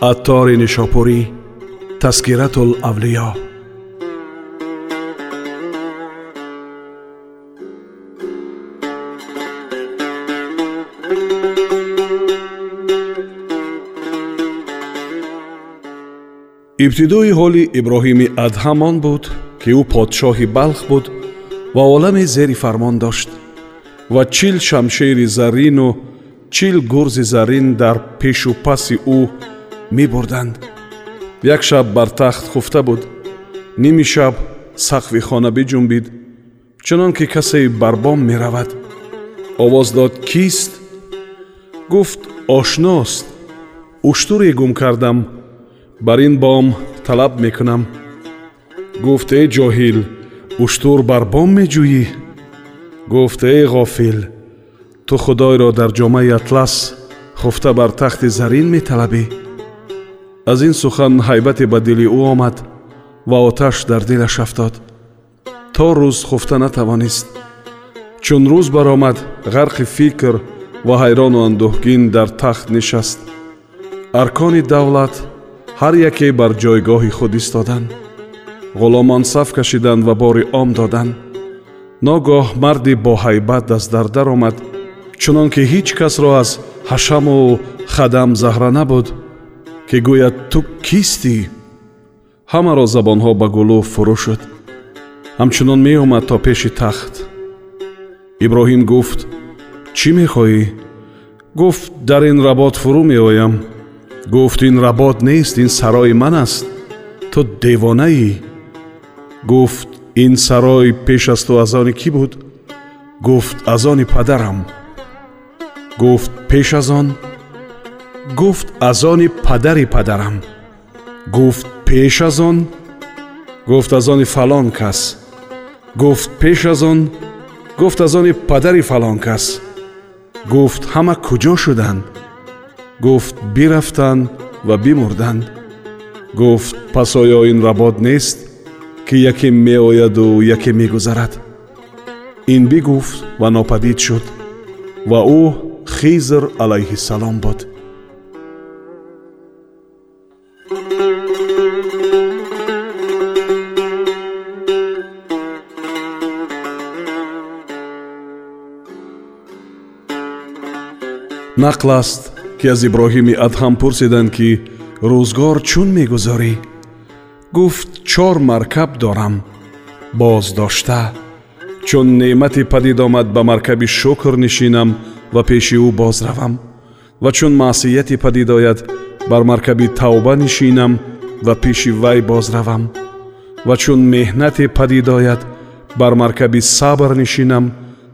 аттори нишопурӣ таскиратулавлиё ибтидои ҳоли иброҳими адҳам он буд ки ӯ подшоҳи балх буд ва оламе зери фармон дошт ва чил шамшери заррину чил гурзи заррин дар пешу паси ӯ мебурданд як шаб бар тахт хуфта буд ними шаб сақфи хона биҷунбид чунон ки касе бар бом меравад овоз дод кист гуфт ошност уштуре гум кардам бар ин бом талаб мекунам гуфт э ҷоҳил уштур бар бом меҷӯӣ гуфт э ғофил ту худойро дар ҷомаи атлас хуфта бар тахти зарин металабӣ аз ин сухан ҳайбате ба дили ӯ омад ва оташ дар дилаш афтод. То рӯз хуфта натавонист. Чун рӯз баромад ғарқи фикр ва ҳайрону андӯҳгин дар тахт нишаст. Аркони давлат ҳар яке бар ҷойгоҳи худ истоданд ғуломон саф кашиданд ва бори ом доданд ногоҳ марди боҳайбат аз дар даромад чунон ки ҳеҷ касро аз ҳашаму хадам заҳра набуд ки гӯяд ту кистӣ ҳамаро забонҳо ба гулӯ фурӯ шуд. Ҳамчунон меомад то пеши тахт. Иброҳим гуфт чӣ мехоҳӣ? Гуфт дар ин работ фурӯ меоям гуфт ин работ нест ин сарои ман аст. Ту девонаӣ? Гуфт ин сарой пеш аз ту аз они кӣ буд? Гуфт аз они падарам гуфт пеш аз он гуфт аз они падари падарам. Гуфт пеш аз он гуфт аз они фалон кас. Гуфт пеш аз он гуфт аз они падари фалон кас. Гуфт ҳама куҷо шуданд гуфт бирафтанд ва бимурданд гуфт пас оё ин работ нест ки яке меояду яке мегузарад? Ин бигуфт ва нопадид шуд ва ӯ хизр алайҳиссалом буд нақл аст ки аз иброҳими адҳам пурсиданд ки рӯзгор чун мегузорӣ. Гуфт чор маркаб дорам боз дошта чун неъмате падид омад ба маркаби шукр нишинам ва пеши ӯ бозравам. Ва чун маъсияте падид ояд бар маркаби тавба нишинам ва пеши вай бозравам. Ва чун меҳнате падид ояд бар маркаби сабр нишинам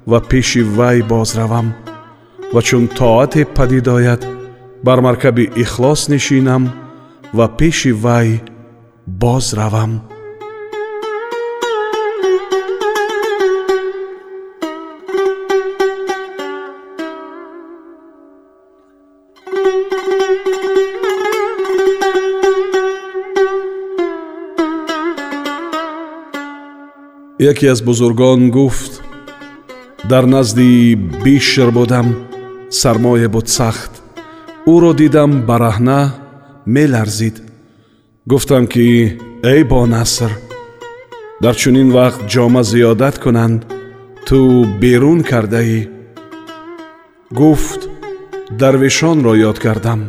ва пеши вай бозравам ва чун тоате падид ояд бар маркаби ихлос нишинам ва пеши вай боз равам. Яке аз бузургон гуфт дар назди бишр будам сармое буд сахт ӯро дидам бараҳна меларзид гуфтам ки эй бонаср дар чунин вақт ҷома зиёдат кунанд ту берун кардаӣ гуфт дарвешонро ёд кардам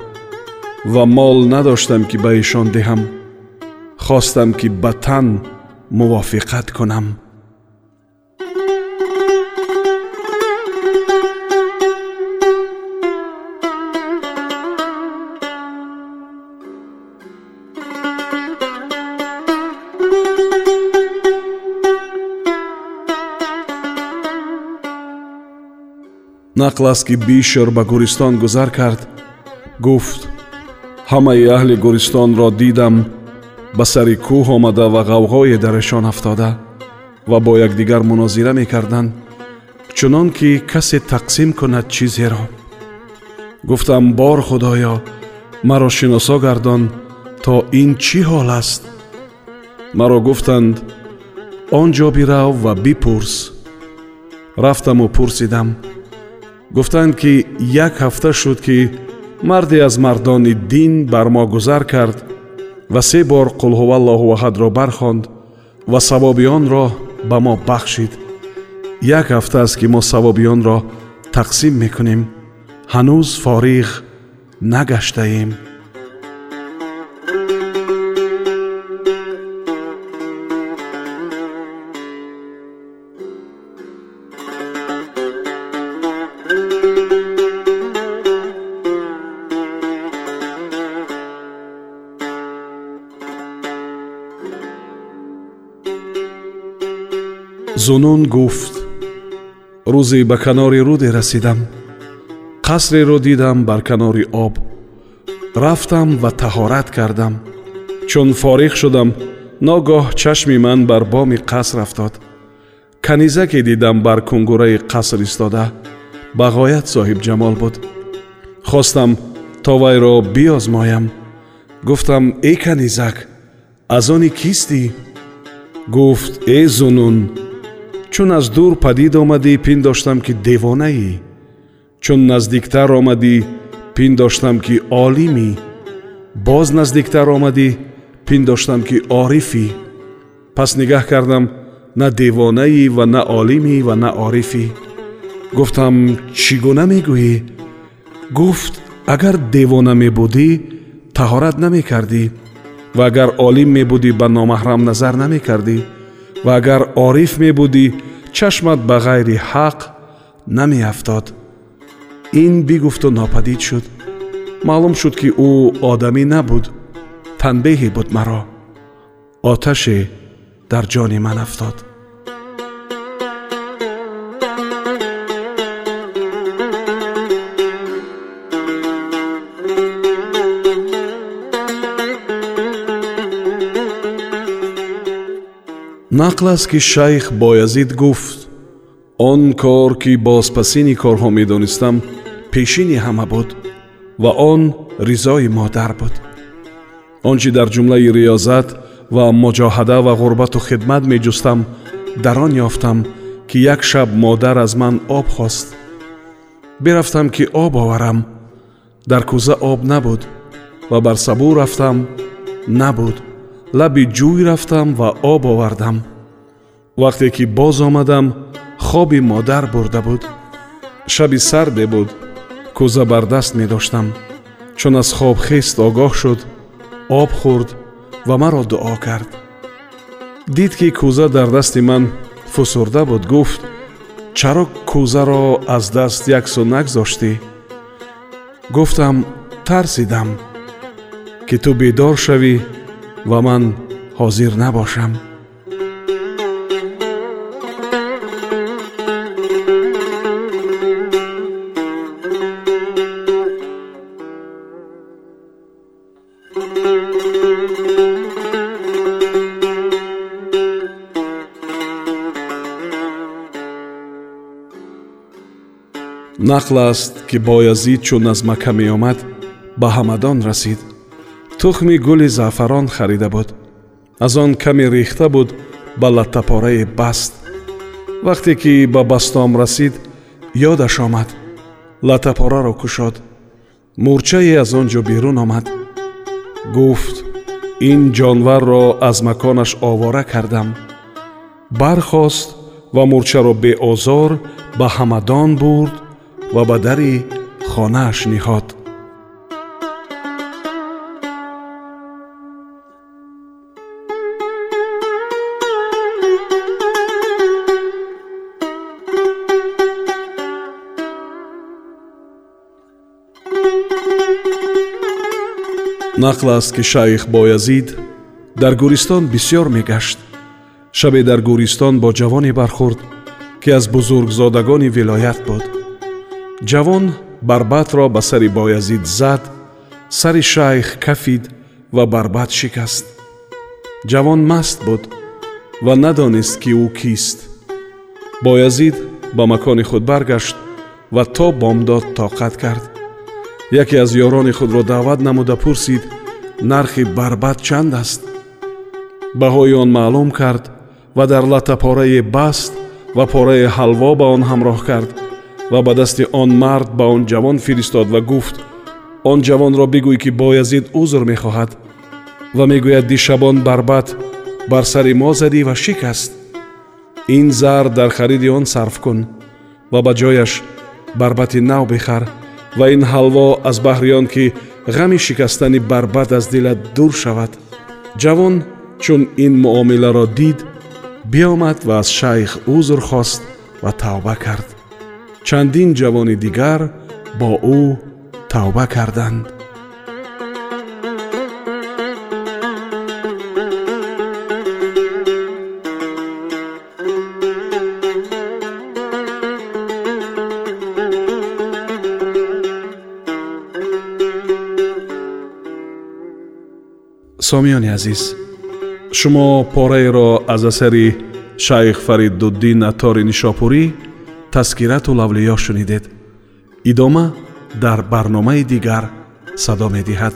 ва мол надоштам ки ба ишон диҳам хостам ки ба тан мувофиқат кунам нақл аст ки бишр ба гӯристон гузар кард. Гуфт ҳамаи аҳли гӯристонро дидам ба сари кӯҳ омада ва ғавғое дарашон афтода ва бо якдигар мунозира мекарданд чунон ки касе тақсим кунад чизеро. Гуфтам бор худоё маро шиносо гардон то ин чӣ ҳол аст? Маро гуфтанд он ҷо бирав ва бипурс рафтаму пурсидам гуфтанд ки як ҳафта шуд ки марде аз мардони дин бар мо гузар кард ва се бор қулҳуваллоҳу аҳадро бархонд ва савоби онро ба мо бахшид. Як ҳафта аст ки мо савоби онро тақсим мекунем. Ҳанӯз фориғ нагаштаем зунун гуфт рӯзе ба канори руде расидам қасреро дидам бар канори об рафтам ва таҳорат кардам чун фориғ шудам ногоҳ чашми ман бар боми қаср афтод канизаке дидам бар кунгураи қаср истода ба ғоят соҳибҷамол буд хостам то вайро биозмоям гуфтам э канизак аз они кистӣ гуфт э зунун чун аз дур падид омадӣ пиндоштам ки девонаӣ. Чун наздиктар омадӣ пиндоштам ки олимӣ. Боз наздиктар омадӣ пиндоштам ки орифӣ. Пас нигаҳ кардам на девонаӣ ва на олимӣ ва на орифӣ. Гуфтам чӣ гуна мегӯӣ? Гуфт агар девона мебудӣ таҳорат намекардӣ. Ва агар олим мебудӣ ба номаҳрам назар намекардӣ. Ва агар ориф мебудӣ чашмат ба ғайри ҳақ намеафтод. Ин бигуфту нопадид шуд. Маълум шуд ки ӯ одамӣ набуд. Танбеҳе буд маро. Оташе дар ҷони ман афтод нақл аст ки шайх боязид гуфт он кор ки бозпасини корҳо медонистам пешини ҳама буд ва он ризои модар буд он чи дар ҷумлаи риёзат ва муҷоҳада ва ғурбату хидмат меҷустам дар он ёфтам ки як шаб модар аз ман об хост. Бирафтам ки об оварам. Дар кӯза об набуд ва бар сабӯ рафтам набуд лаби ҷӯй рафтам ва об овардам. Вақте ки боз омадам хоби модар бурда буд. Шаби сарде буд кӯза бар даст медоштам. Чун аз хоб хест огоҳ шуд об хӯрд ва маро дуо кард. Дид ки кӯза дар дасти ман фусурда буд гуфт чаро кӯзаро аз даст яксу нагзоштӣ гуфтам тарсидам ки ту бедор шавӣ ва ман ҳозир набошам. Нақл аст ки боязид чун аз макка меомад ба ҳамадон расид тухми гули заъфарон харида буд аз он каме рехта буд ба латтапораи баст вақте ки ба бастом расид ёдаш омад латтапораро кушод мурчае аз он ҷо берун омад гуфт ин ҷонварро аз маконаш овора кардам бархост ва мурчаро беозор ба ҳамадон бурд ва ба дари хонааш ниҳод нақл аст ки шайх боязид дар гӯристон бисьёр мегашт шабе дар гӯристон бо ҷавоне бархӯрд ки аз бузургзодагони вилоят буд ҷавон барбатро ба сари боязид зад сари шайх кафид ва барбад шикаст ҷавон маст буд ва надонист ки ӯ кист боязид ба макони худ баргашт ва то бомдод тоқат кард яке аз ёрони худро даъват намуда пурсид нархи барбад чанд аст. Баҳои он маълум кард ва дар лата порае баст ва порае ҳалво ба он ҳамроҳ кард ва ба дасти он мард ба он ҷавон фиристод ва гуфт он ҷавонро бигӯй ки боязид узр мехоҳад ва мегӯяд дишабон барбад бар сари мо задӣ ва шикаст. Ин зар дар хариди он сарф кун ва ба ҷояш барбати нав бихар ва ин ҳалво аз баҳри он ки ғами шикастани барбад аз дилат дур шавад ҷавон чун ин муомиларо дид биомад ва аз шайх узр хост ва тавба кард чандин ҷавони дигар бо ӯ тавба карданд сомиёни азиз шумо пораеро аз асари шайх фариддуддин аттори нишопурӣ таскирату лавлиё шунидед. Идома дар барномаи дигар садо медиҳад